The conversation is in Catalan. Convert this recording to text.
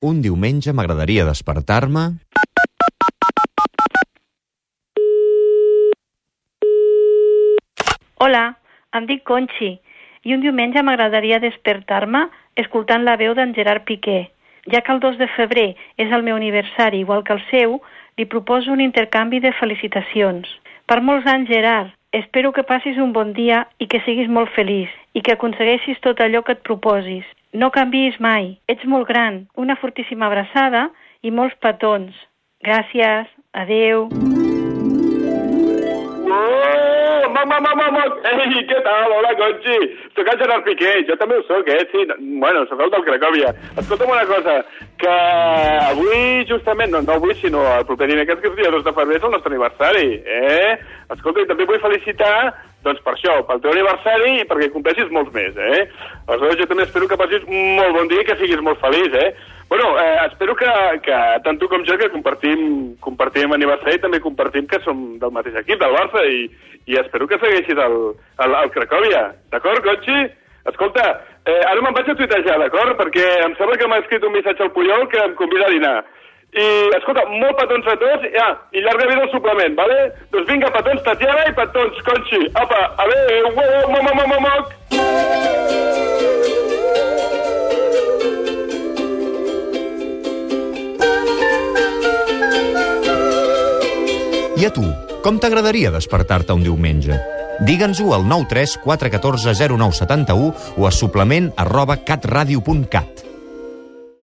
Un diumenge m'agradaria despertar-me... Hola, em dic Conxi i un diumenge m'agradaria despertar-me escoltant la veu d'en Gerard Piqué. Ja que el 2 de febrer és el meu aniversari, igual que el seu, li proposo un intercanvi de felicitacions. Per molts anys, Gerard, espero que passis un bon dia i que siguis molt feliç i que aconsegueixis tot allò que et proposis. No canviïs mai, ets molt gran. Una fortíssima abraçada i molts petons. Gràcies, adeu. Oh, mama, mama, mama. Ei, què tal? Hola, Conxi. Soc el Gerard Piqué. Jo també ho soc, eh? Sí, bueno, soc el del Cracòvia. Escolta'm una cosa, que avui, justament, no, no avui, sinó el proper dimecres, que és dia 2 de febrer, és el nostre aniversari, eh? Escolta, i també vull felicitar, doncs per això, pel teu aniversari i perquè compleixis molts més, eh? Aleshores, jo també espero que passis un molt bon dia i que siguis molt feliç, eh? Bueno, eh, espero que, que tant tu com jo que compartim, compartim aniversari també compartim que som del mateix equip, del Barça, i, i espero que segueixis el, el, el Cracòvia. D'acord, Conxi? Escolta, eh, ara me'n vaig a tuitejar, d'acord? Perquè em sembla que m'ha escrit un missatge al Puyol que em convida a dinar. I, escolta, molt petons a tots, ja, i llarga vida al suplement, vale? Doncs vinga, petons, Tatiana, i petons, Conxi. Apa, adéu, mo, mo, mo, mo, mo. I a tu, com t'agradaria despertar-te un diumenge? Digue'ns-ho al 93 414 0971 o a suplement arroba catradio.cat.